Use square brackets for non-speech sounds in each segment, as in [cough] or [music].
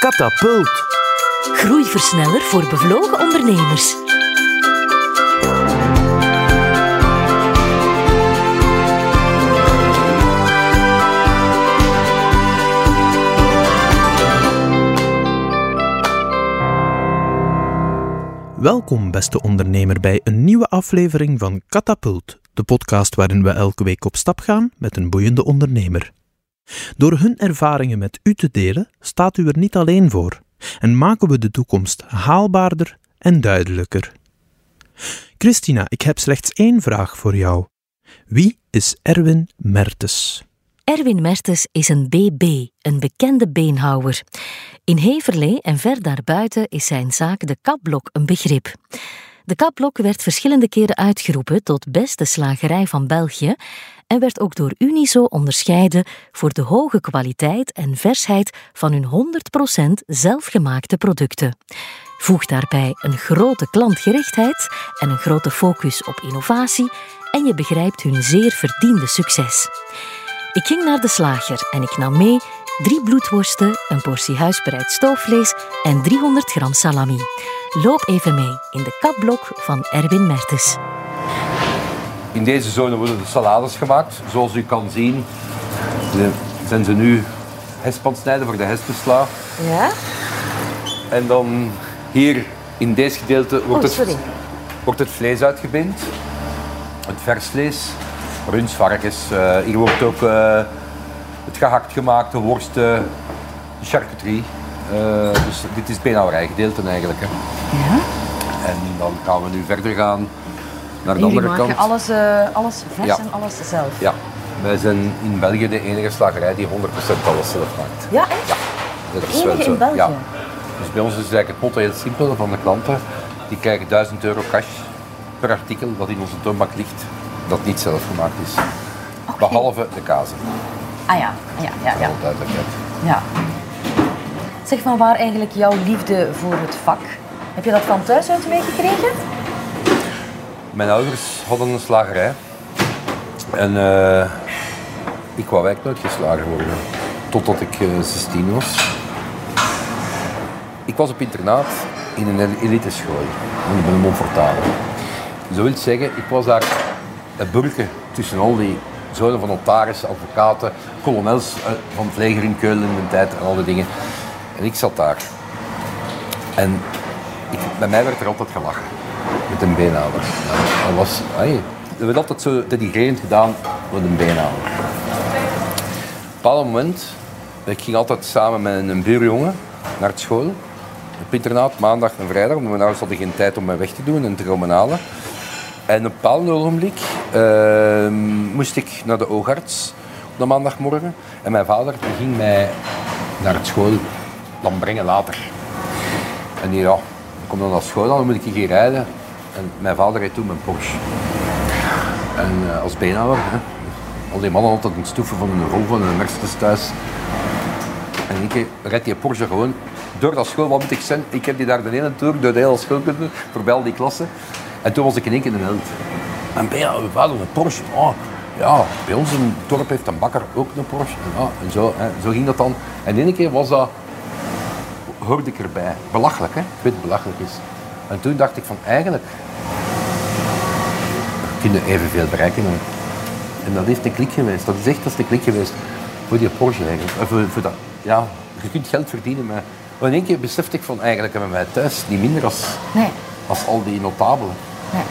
Katapult. Groeiversneller voor bevlogen ondernemers. Welkom, beste ondernemer, bij een nieuwe aflevering van Katapult, de podcast waarin we elke week op stap gaan met een boeiende ondernemer. Door hun ervaringen met u te delen, staat u er niet alleen voor en maken we de toekomst haalbaarder en duidelijker. Christina, ik heb slechts één vraag voor jou. Wie is Erwin Mertes? Erwin Mertens is een BB, een bekende beenhouwer. In Heverlee en ver daarbuiten is zijn zaak de Kapblok een begrip. De Kapblok werd verschillende keren uitgeroepen tot beste slagerij van België en werd ook door Uniso onderscheiden voor de hoge kwaliteit en versheid van hun 100% zelfgemaakte producten. Voeg daarbij een grote klantgerichtheid en een grote focus op innovatie en je begrijpt hun zeer verdiende succes. Ik ging naar de slager en ik nam mee drie bloedworsten, een portie huisbereid stoofvlees en 300 gram salami. Loop even mee in de kapblok van Erwin Mertens. In deze zone worden de salades gemaakt. Zoals u kan zien de- zijn ze nu hespan snijden voor de hespensla. Ja? En dan hier in deze gedeelte wordt, Oh, sorry. het, wordt het vlees uitgebind. Het vers vlees. Runs, varkens. Eh, hier wordt ook eh, het gehakt gemaakt, de worsten, de charcuterie. Eh, dus dit is beenhouwerij gedeelte eigenlijk. Hè. Ja? En dan gaan we nu verder gaan naar de andere kant. alles, eh, alles vers Ja. en alles zelf. Ja, wij zijn in België de enige slagerij die 100% alles zelf maakt. Ja, echt? Ja, dat is Enige wel zo. in België? Ja. Dus bij ons is eigenlijk het motto heel simpel van de klanten. Die krijgen 1000 euro cash per artikel dat in onze toonbank ligt, dat niet zelf gemaakt is. Behalve de kazen, Ah ja, ja, ja, ja. voor duidelijkheid. ja. Zeg van waar eigenlijk jouw liefde voor het vak? Heb je dat van thuis uit meegekregen? Mijn ouders hadden een slagerij. En eh, ik wou eigenlijk nooit worden. Totdat ik eh, 16 was. Ik was op internaat in een elite school. Ik ben een Montfortale. Dat wil zeggen, ik was daar een burger tussen al die zonen van notarissen, advocaten, kolonels eh, van Vleger in Keulen in mijn tijd en al die dingen. En ik zat daar. En bij mij werd er altijd gelachen. Met een beenhouwer. Dat was, ai, dat werd altijd zo denigrerend gedaan met een beenhouwer. Op een moment, ik ging altijd samen met een buurjongen naar school. Op internaat, maandag en vrijdag, want mijn ouders hadden geen tijd om mij weg te doen en te komen halen. En op een bepaald ogenblik eh, moest ik naar de oogarts op de maandagmorgen. En mijn vader die ging mij naar het school dan brengen later. En die, ja, ik kom dan naar school, dan moet ik hier rijden. En mijn vader reed toen mijn Porsche. En eh, als beenhouwer, hè, al die mannen altijd een stoeven van een Volvo en een Mercedes thuis. En ik red die Porsche gewoon door dat school. Wat moet ik zijn? Ik heb die daar de ene toer door de hele school kunnen, voorbij al die klassen. En toen was ik in één keer een held. En beenhouwer, mijn vader een Porsche. Oh, ja, bij ons in het dorp heeft een bakker ook een Porsche. En, ja, en zo, hè, zo ging dat dan. En één keer was dat hoorde ik erbij. Belachelijk, hè? Ik weet het belachelijk is. En toen dacht ik van eigenlijk we kunnen evenveel bereiken. En dat is de klik geweest. Dat is echt dat is de klik geweest voor die Porsche eigenlijk. Eh, Voor, voor dat, ja, je kunt geld verdienen, maar maar in één keer besefte ik van eigenlijk hebben wij thuis niet minder als, Nee. als al die notabelen. nee.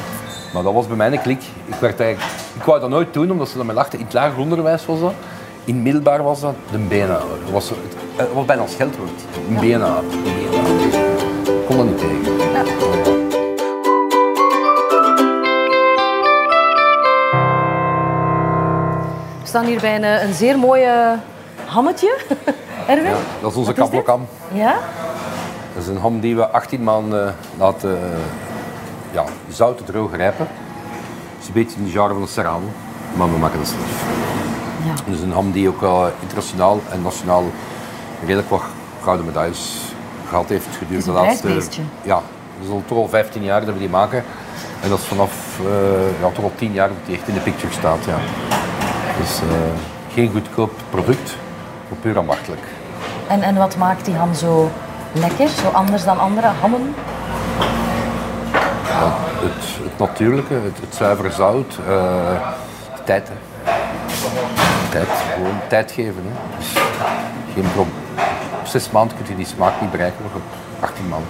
Maar dat was bij mij een klik. Ik, werd eigenlijk, ik wou dat nooit doen, omdat ze naar mij lachten. In het lager onderwijs was dat. In het middelbaar was dat de. Dat was, het, het was bijna als scheldwoord. Een beenhouwer. Een kon dat niet tegen. We staan hier bij een, eh, een zeer mooie hammetje. [laughs] Erwin? Dat is onze Wat kaplokam. Ja? Dat is een ham die we 18 maanden laten eh, ja, zout droog rijpen. Het is een beetje in de genre van de serrano, maar we maken het zelf. Ja. Is een ham die ook eh, internationaal en nationaal redelijk wat gouden medailles gehad heeft gedurende de een laatste... Ja, dat is al toch al 15 jaar dat we die maken. En dat is vanaf eh, ja, toch al 10 jaar dat die echt in de picture staat. Ja. Dus eh, geen goedkoop product, maar puur ambachtelijk. En, en wat maakt die ham zo lekker, zo anders dan andere hammen? Ja, het, het natuurlijke, het, het zuivere zout, eh, de tijd. Hè. Tijd, gewoon tijd geven. Hè. Dus geen probleem. Op zes maanden kun je die smaak niet bereiken, maar op 18 maanden.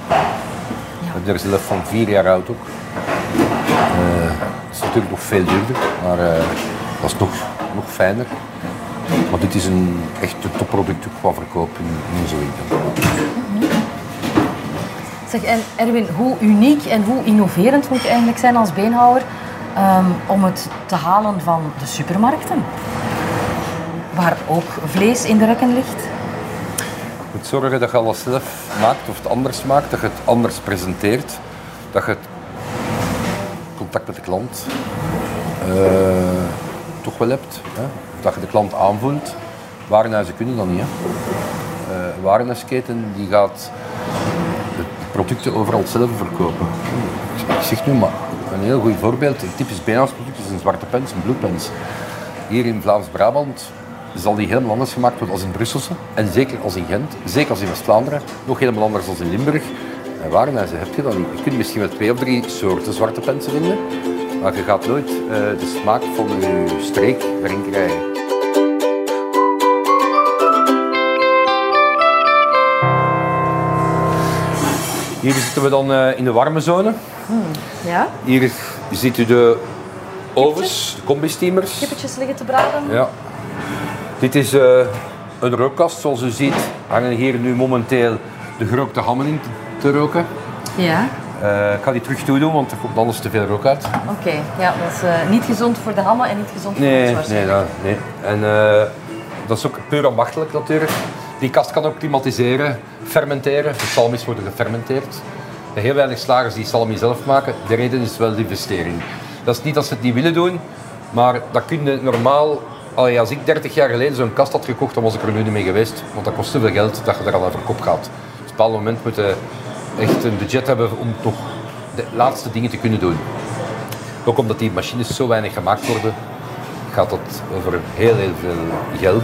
Ben er zelf van vier jaar oud ook. Eh, is natuurlijk nog veel duurder, maar eh, dat is nog, nog fijner. Maar dit is een echt een topproduct ook qua verkoop in, in onze winkel. Zeg, en Erwin, hoe uniek en hoe innoverend moet je eigenlijk zijn als beenhouwer ehm, om het te halen van de supermarkten? Waar ook vlees in de rekken ligt. Moet zorgen dat je alles zelf maakt of het anders maakt, dat je het anders presenteert, dat je het contact met de klant eh, toch wel hebt. Hè? Dat je de klant aanvoelt. Warenhuizen kunnen dat niet. Hè? Eh, warenhuisketen die gaat de producten overal zelf verkopen. Ik zeg nu maar een heel goed voorbeeld. Een typisch beenhoudsproduct is een zwarte pens, een bloedpens. Hier in Vlaams-Brabant zal die helemaal anders gemaakt worden als in Brusselse. En zeker als in Gent, zeker als in West-Vlaanderen. Nog helemaal anders als in Limburg. En warenhuizen heb je dat niet. Je kunt misschien wel twee of drie soorten zwarte pensen vinden. Maar je gaat nooit eh, de smaak van je streek erin krijgen. Hier zitten we dan eh, in de warme zone. Ja? Hier ziet u de ovens, de combi-steamers. Kippetjes liggen te braden. Ja. Dit is eh, een rookkast. Zoals u ziet hangen hier nu momenteel de gerookte hammen in te- roken. Ja. Eh, ik ga die terug toedoen, want er komt anders te veel rook uit. Oké, ja, dat is eh, niet gezond voor de hammen en niet gezond voor Nee, ons nee, waarschijnlijk. dat, nee. En dat is ook puur ambachtelijk natuurlijk. Die kast kan ook klimatiseren, fermenteren. De salmis worden gefermenteerd. Er heel weinig slagers die salmi zelf maken. De reden is wel de investering. Dat is niet dat ze het niet willen doen, maar dat kun je normaal... Als ik 30 jaar geleden zo'n kast had gekocht, dan was ik er nu niet mee geweest. Want dat kost te veel geld dat je er al over kop gaat. Dus op een bepaald moment moet je echt een budget hebben om toch de laatste dingen te kunnen doen. Ook omdat die machines zo weinig gemaakt worden, gaat dat over heel, heel veel geld.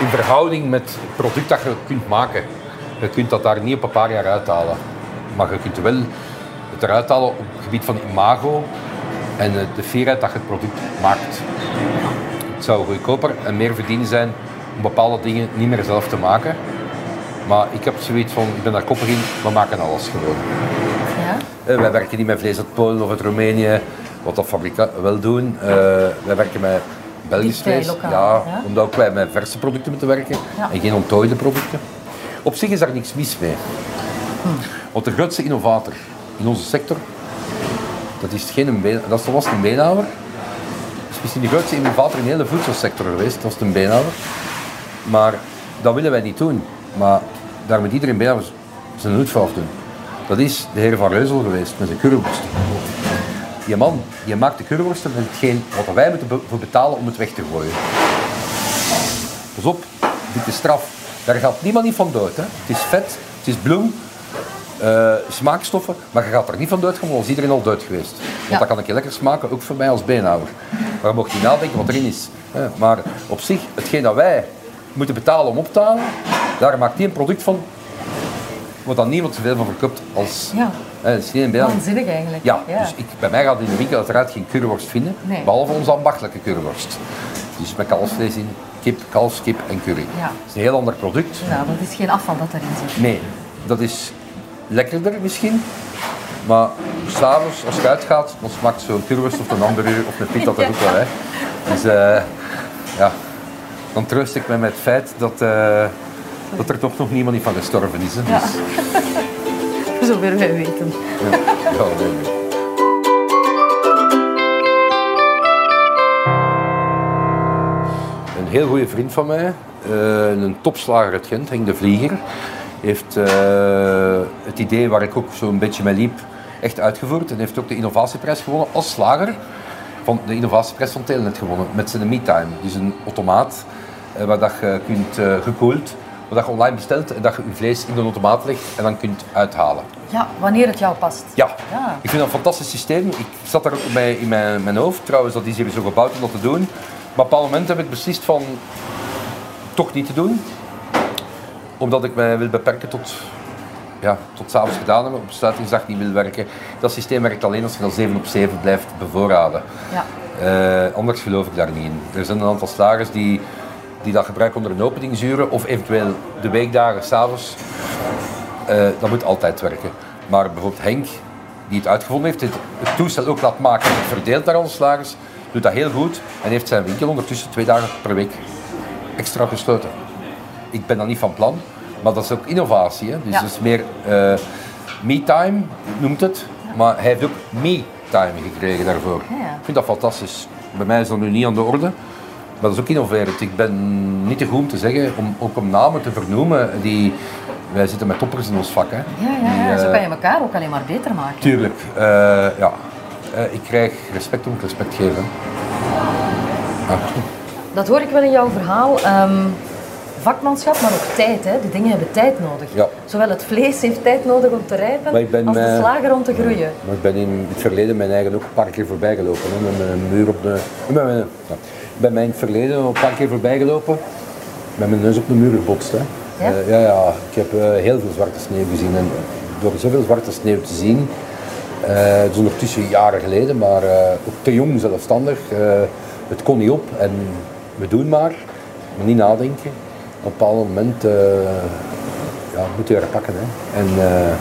In verhouding met het product dat je kunt maken. Je kunt dat daar niet op een paar jaar uithalen. Maar je kunt wel het eruit halen op het gebied van imago en eh, de fierheid dat je het product maakt. Het zou goedkoper en meer verdienen zijn om bepaalde dingen niet meer zelf te maken. Maar ik heb zoiets van, ik ben daar koppig in, we maken alles gewoon. Ja? Eh, wij werken niet met vlees uit Polen of uit Roemenië, wat dat fabrikanten wel doen. Eh, wij werken met Belgisch vlees, lokaal, ja, ja. omdat ook wij met verse producten moeten werken Ja. en geen onttooide producten. Op zich is daar niks mis mee. Hm. Want de grootste innovator in onze sector, dat is, geen dat was een beenhouwer. Misschien de grootste innovator in de hele voedselsector geweest, dat was een beenhouwer. Maar dat willen wij niet doen. Maar daar moet iedereen beenhouwer zijn hoed voor afdoen. Dat is de heer Van Reuzel geweest met zijn curryworst. Die man, die maakt de curryworsten met hetgeen wat wij moeten voor betalen om het weg te gooien. Pas op, dit is straf. Daar gaat niemand niet van dood. Hè. Het is vet, het is bloem, eh, smaakstoffen, maar je gaat er niet van dood gaan, want is iedereen al dood geweest. Want Ja. dat kan ik je lekker smaken, ook voor mij als beenhouwer. Maar je mocht niet nadenken wat erin is. Maar op zich, hetgeen dat wij moeten betalen om op te halen, daar maakt hij een product van wat dan niemand zoveel van verkoopt als... Ja. hè, is geen. Waanzinnig eigenlijk. Ja, dus ik, bij mij gaat in de winkel uiteraard geen curryworst vinden, Nee. behalve onze ambachtelijke curryworst. Dus met kalfsvlees in, kip, kalfskip en curry. Ja. Dat is een heel ander product. Nou, dat is geen afval dat erin zit. Nee, dat is lekkerder misschien, maar s'avonds als je uitgaat, dan smaakt zo'n curryworst of een hamburger of een pita dat ook wel. Hè. Dus eh, ja, dan troost ik me met het feit dat, eh, dat er toch nog niemand van gestorven is. Hè. Ja. Dus, [laughs] zover wij weten. ja. Ja, nee. Een heel goede vriend van mij, eh, een topslager uit Gent, Henk de Vlieger, heeft eh, het idee waar ik ook zo'n beetje mee liep echt uitgevoerd en heeft ook de innovatieprijs gewonnen als slager. Van de innovatieprijs van Telenet gewonnen met zijn MeTime. Dus een automaat eh, waar dat je kunt eh, gekoeld, waar dat je online bestelt en dat je je vlees in de automaat legt en dan kunt uithalen. Ja, wanneer het jou past. Ja. Ja. ik vind dat een fantastisch systeem. Ik zat daar ook bij in mijn, mijn hoofd. Trouwens, dat is hier zo gebouwd om dat te doen. Maar op een bepaald moment heb ik beslist van toch niet te doen. Omdat ik mij wil beperken tot, ja, tot s'avonds gedaan hebben, op sluitingsdag niet wil werken. Dat systeem werkt alleen als je dan 7 op 7 blijft bevoorraden. Ja. Eh, anders geloof ik daar niet in. Er zijn een aantal slagers die, die dat gebruiken onder een openingsuren of eventueel de weekdagen s'avonds. Uh, dat moet altijd werken. Maar bijvoorbeeld Henk, die het uitgevonden heeft, het, het toestel ook laat maken en verdeelt naar onze slagers, doet dat heel goed en heeft zijn winkel ondertussen twee dagen per week extra gesloten. Ik ben dat niet van plan, maar dat is ook innovatie. Hè? Dus Ja. het is meer eh me-time, noemt het. Maar hij heeft ook me-time gekregen daarvoor. Ja, ja. Ik vind dat fantastisch. Bij mij is dat nu niet aan de orde. Maar dat is ook innoverend. Ik ben niet te goed om te zeggen, om, ook om namen te vernoemen. Die, wij zitten met toppers in ons vak. Hè. Ja, ja, ja. Die, zo kan je elkaar ook alleen maar beter maken. Tuurlijk, eh, ja. Eh, ik krijg respect om ik respect geven. Ah. Dat hoor ik wel in jouw verhaal. Ehm, vakmanschap, maar ook tijd. Hè. Die dingen hebben tijd nodig. Ja. Zowel het vlees heeft tijd nodig om te rijpen, als de slager om te groeien. Maar ik ben in het verleden mijn eigen ook een paar keer voorbij gelopen. Hè, met mijn muur op de... Met mijn, ja. Ik ben mij in het verleden een paar keer voorbij gelopen. Met mijn neus op de muur gebotst. Hè. Ja? Eh, ja, ja. Ik heb eh, heel veel zwarte sneeuw gezien. En door zoveel zwarte sneeuw te zien, eh het is ondertussen jaren geleden, maar ook te jong zelfstandig. het kon niet op en we doen maar, maar niet nadenken. Op een bepaald moment eh ja, moet je er pakken. Hè. En eh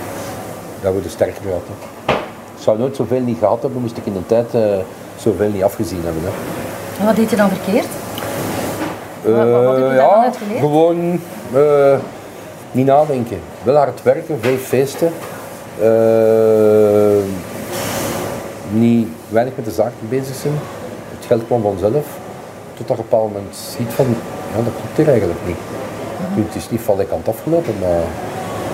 daar word je sterker uit. Hè. Ik zou nooit zoveel niet gehad hebben, moest ik in de tijd eh, zoveel niet afgezien hebben. Hè. En wat deed je dan verkeerd? Wat- wat- wat heb je ja, gewoon niet nadenken. Wel hard werken, veel feesten. Niet weinig met de zaak bezig zijn. Het geld kwam vanzelf. Tot dat een bepaald moment ziet van, ja, dat klopt hier eigenlijk niet. Mhm. Het is niet van de kant afgelopen, maar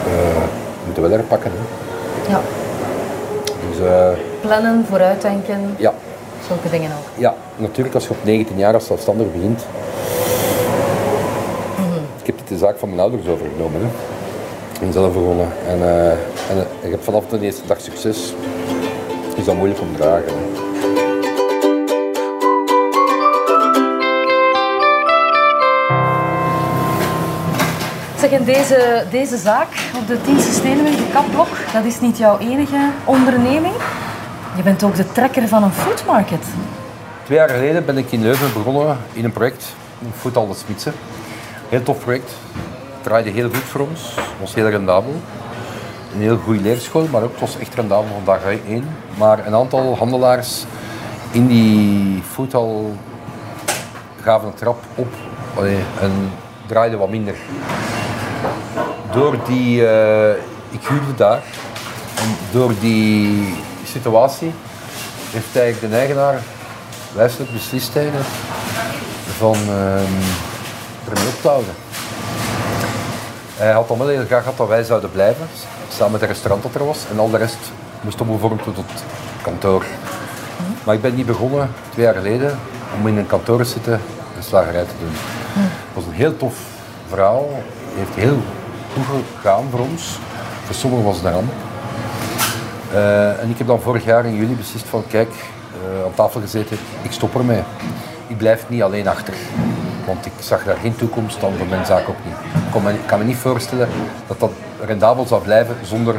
eh, we moeten wel herpakken. Hè. Ja. Dus eh, Plannen, vooruitdenken, ja, zulke dingen ook. Ja, natuurlijk als je op 19 jaar als zelfstandig begint. Ik heb dit de zaak van mijn ouders overgenomen. Hè. En zelf begonnen. En, eh, en ik heb vanaf de eerste dag succes. Is dat moeilijk om te dragen. hè. Zeg, deze, deze zaak op de Tienste Steenweg, de kapblok, dat is niet jouw enige onderneming. Je bent ook de trekker van een foodmarket. Twee jaar geleden ben ik in Leuven begonnen in een project, Voetal de Spitsen. Heel tof project. Draaide heel goed voor ons. Was heel rendabel. Een heel goede leerschool, maar ook, het was echt rendabel van dag één. Maar een aantal handelaars in die voetal gaven een trap op en draaiden wat minder. Door die, eh, ik huurde daar, en door die situatie heeft eigenlijk de eigenaar wijselijk beslist eigenlijk van ehm ermee op te houden. Hij had dan wel heel graag gehad dat wij zouden blijven, samen met het restaurant dat er was. En al de rest moest omgevormd worden tot kantoor. Maar ik ben niet begonnen, twee jaar geleden, om in een kantoor te zitten een slagerij te doen. Het was een heel tof verhaal. Het heeft heel goed gegaan voor ons. Voor sommigen was het een ramp. Eh, en ik heb dan vorig jaar in juli beslist van kijk, eh, aan tafel gezeten, ik stop ermee. Ik blijf niet alleen achter. Want ik zag daar geen toekomst dan voor mijn zaak ook niet. Ik me, kan me niet voorstellen dat dat rendabel zou blijven zonder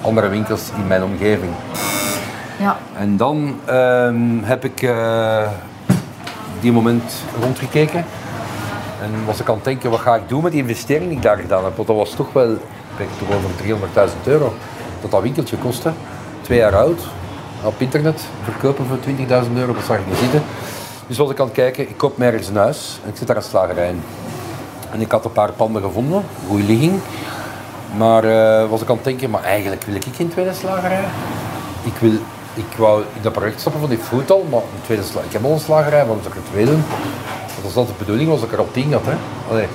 andere winkels in mijn omgeving. Ja. En dan ehm, heb ik eh, die moment rondgekeken. En was ik aan het denken, wat ga ik doen met die investering die ik daar gedaan heb? Want dat was toch wel, ik over 300.000 euro. Dat dat winkeltje kostte. Twee jaar oud. Op internet verkopen voor 20.000 euro, dat zag ik niet zitten. Dus was ik aan het kijken, ik koop mij ergens een huis en ik zit daar een slagerij in. En ik had een paar panden gevonden, goede ligging. Maar eh, was ik aan het denken, maar eigenlijk wil ik geen tweede slagerij. Ik, wil, ik wou in dat project stappen van die food al, maar een tweede sla- ik heb al een slagerij, waarom zou ik er twee doen? Dat was altijd de bedoeling, was dat ik er al tien had. Hè? Allee.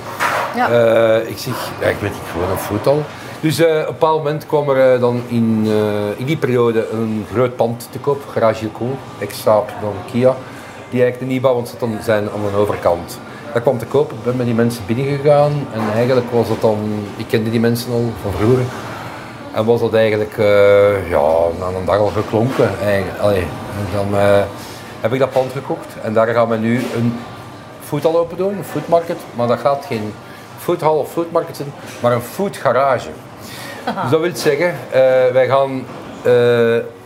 Ja. Eh, ik zeg, ja, ik weet niet, gewoon een foodal. Dus eh, op een bepaald moment kwam er eh, dan in, in die periode een groot pand te koop, Garage Ilco, ex-Saab, dan Kia. Die eigenlijk de nieuwbouw want dan zijn aan de overkant. Dat kwam te koop, ik ben met die mensen binnengegaan en eigenlijk was dat dan, ik kende die mensen al van vroeger. En was dat eigenlijk ja, na een dag al geklonken. Allee, en dan heb ik dat pand gekocht en daar gaan we nu een foodal open doen, een foodmarket. Maar dat gaat geen foodhall of foodmarket zijn, maar een foodgarage. Dus dat wil zeggen, eh, wij gaan eh,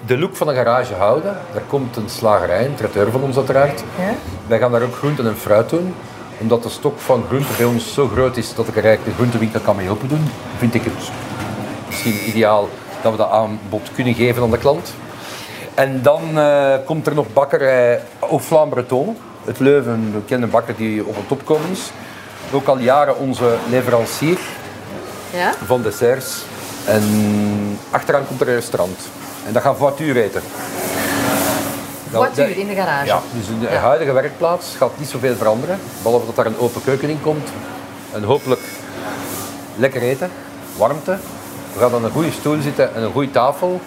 de look van een garage houden. Daar komt een slagerij, een traiteur van ons uiteraard. Ja? Wij gaan daar ook groenten en fruit doen. Omdat de stok van groenten bij ons zo groot is dat ik er eigenlijk de groentewinkel kan mee open doen, vind ik het misschien ideaal dat we dat aanbod kunnen geven aan de klant. En dan eh, komt er nog bakkerij Au Flam Breton. Het Leuven, een bekende bakker die op het opkomen is. Ook al jaren onze leverancier Ja? van desserts. En achteraan komt er een restaurant. En dat gaan voituur eten. Dat- Voituur dat- in de garage. Ja, dus in de huidige werkplaats gaat niet zoveel veranderen. Behalve dat daar een open keuken in komt. En hopelijk lekker eten, warmte. We gaan aan een goede stoel zitten en een goede tafel.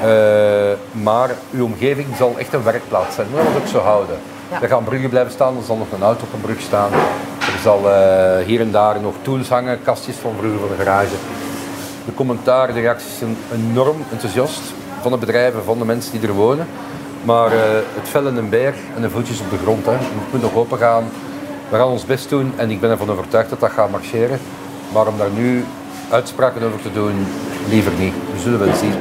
Eh, maar uw omgeving zal echt een werkplaats zijn. We gaan dat ook zo houden. Ja. Er gaan bruggen blijven staan, er zal nog een auto op een brug staan. Er zal eh, hier en daar nog tools hangen, kastjes van vroeger van de garage. De commentaar, de reacties zijn enorm enthousiast van de bedrijven, van de mensen die er wonen. Maar eh, het vel en een beer en de voetjes op de grond. Hè. Het moet nog open gaan. We gaan ons best doen en ik ben ervan overtuigd dat dat gaat marcheren. Maar om daar nu uitspraken over te doen, liever niet. We zullen wel zien.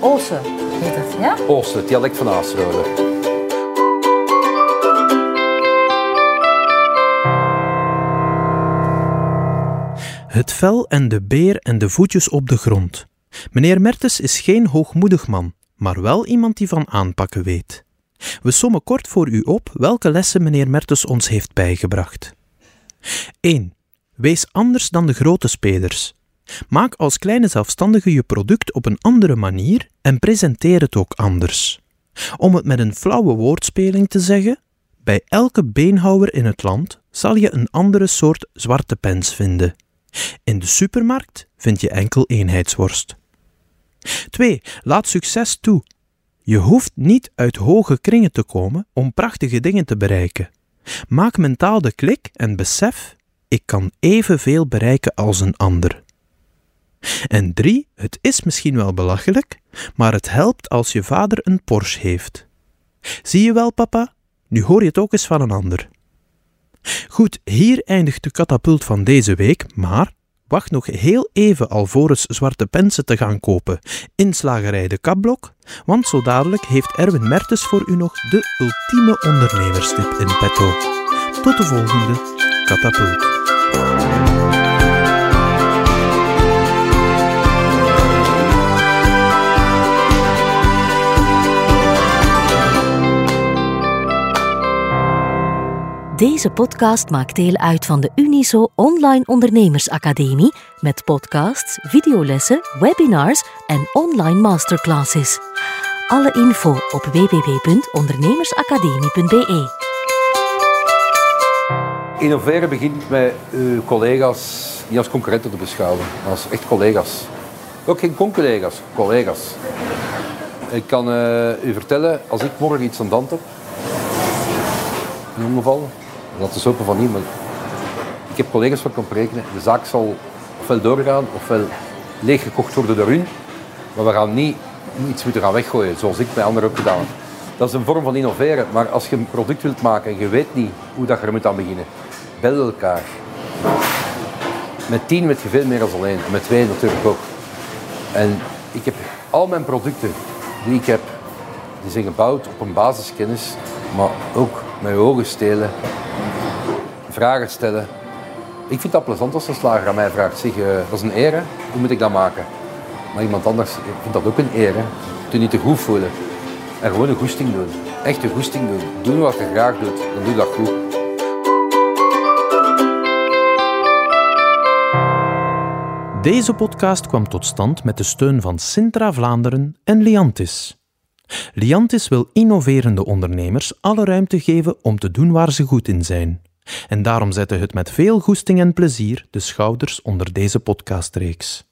Oosten heet het, ja? Oosten, het dialect van Aastrode. Het vel en de beer en de voetjes op de grond. Meneer Mertens is geen hoogmoedig man, maar wel iemand die van aanpakken weet. We sommen kort voor u op welke lessen meneer Mertens ons heeft bijgebracht. 1. Wees anders dan de grote spelers. Maak als kleine zelfstandige je product op een andere manier en presenteer het ook anders. Om het met een flauwe woordspeling te zeggen, bij elke beenhouwer in het land zal je een andere soort zwarte pens vinden. In de supermarkt vind je enkel eenheidsworst. 2. Laat succes toe. Je hoeft niet uit hoge kringen te komen om prachtige dingen te bereiken. Maak mentaal de klik en besef: ik kan evenveel bereiken als een ander. En 3. Het is misschien wel belachelijk, maar het helpt als je vader een Porsche heeft. Zie je wel, papa? Nu hoor je het ook eens van een ander. Goed, hier eindigt de katapult van deze week, maar wacht nog heel even alvorens zwarte pensen te gaan kopen in slagerij De Kapblok, want zo dadelijk heeft Erwin Mertens voor u nog de ultieme ondernemerstip in petto. Tot de volgende katapult. Deze podcast maakt deel uit van de Uniso Online Ondernemersacademie met podcasts, videolessen, webinars en online masterclasses. Alle info op www.ondernemersacademie.be. Innoveren begint met uw collega's niet als concurrenten te beschouwen, maar als echt collega's. Ook geen con-collega's, collega's. Ik kan eh, u vertellen, als ik morgen iets aan de hand heb, in ongeval, dat is open van niemand. Ik heb collega's van kan rekenen, de zaak zal ofwel doorgaan ofwel leeggekocht worden door hun, maar we gaan niet iets moeten gaan weggooien, zoals ik bij anderen ook gedaan heb. Dat is een vorm van innoveren, maar als je een product wilt maken en je weet niet hoe dat je er moet aan beginnen, bel elkaar. Met tien weet je veel meer dan alleen, met twee natuurlijk ook. En ik heb al mijn producten die ik heb, die zijn gebouwd op een basiskennis, maar ook met je ogen stelen, vragen stellen. Ik vind dat plezant als een slager aan mij vraagt, zeg, eh, dat is een eer, hoe moet ik dat maken? Maar iemand anders vindt dat ook een eer, hè? je niet te goed voelen. En gewoon een goesting doen. Echt een goesting doen. Doen wat je graag doet, dan doe dat goed. Deze podcast kwam tot stand met de steun van Sintra Vlaanderen en Liantis. Liantis wil innoverende ondernemers alle ruimte geven om te doen waar ze goed in zijn. En daarom zetten het met veel goesting en plezier de schouders onder deze podcastreeks.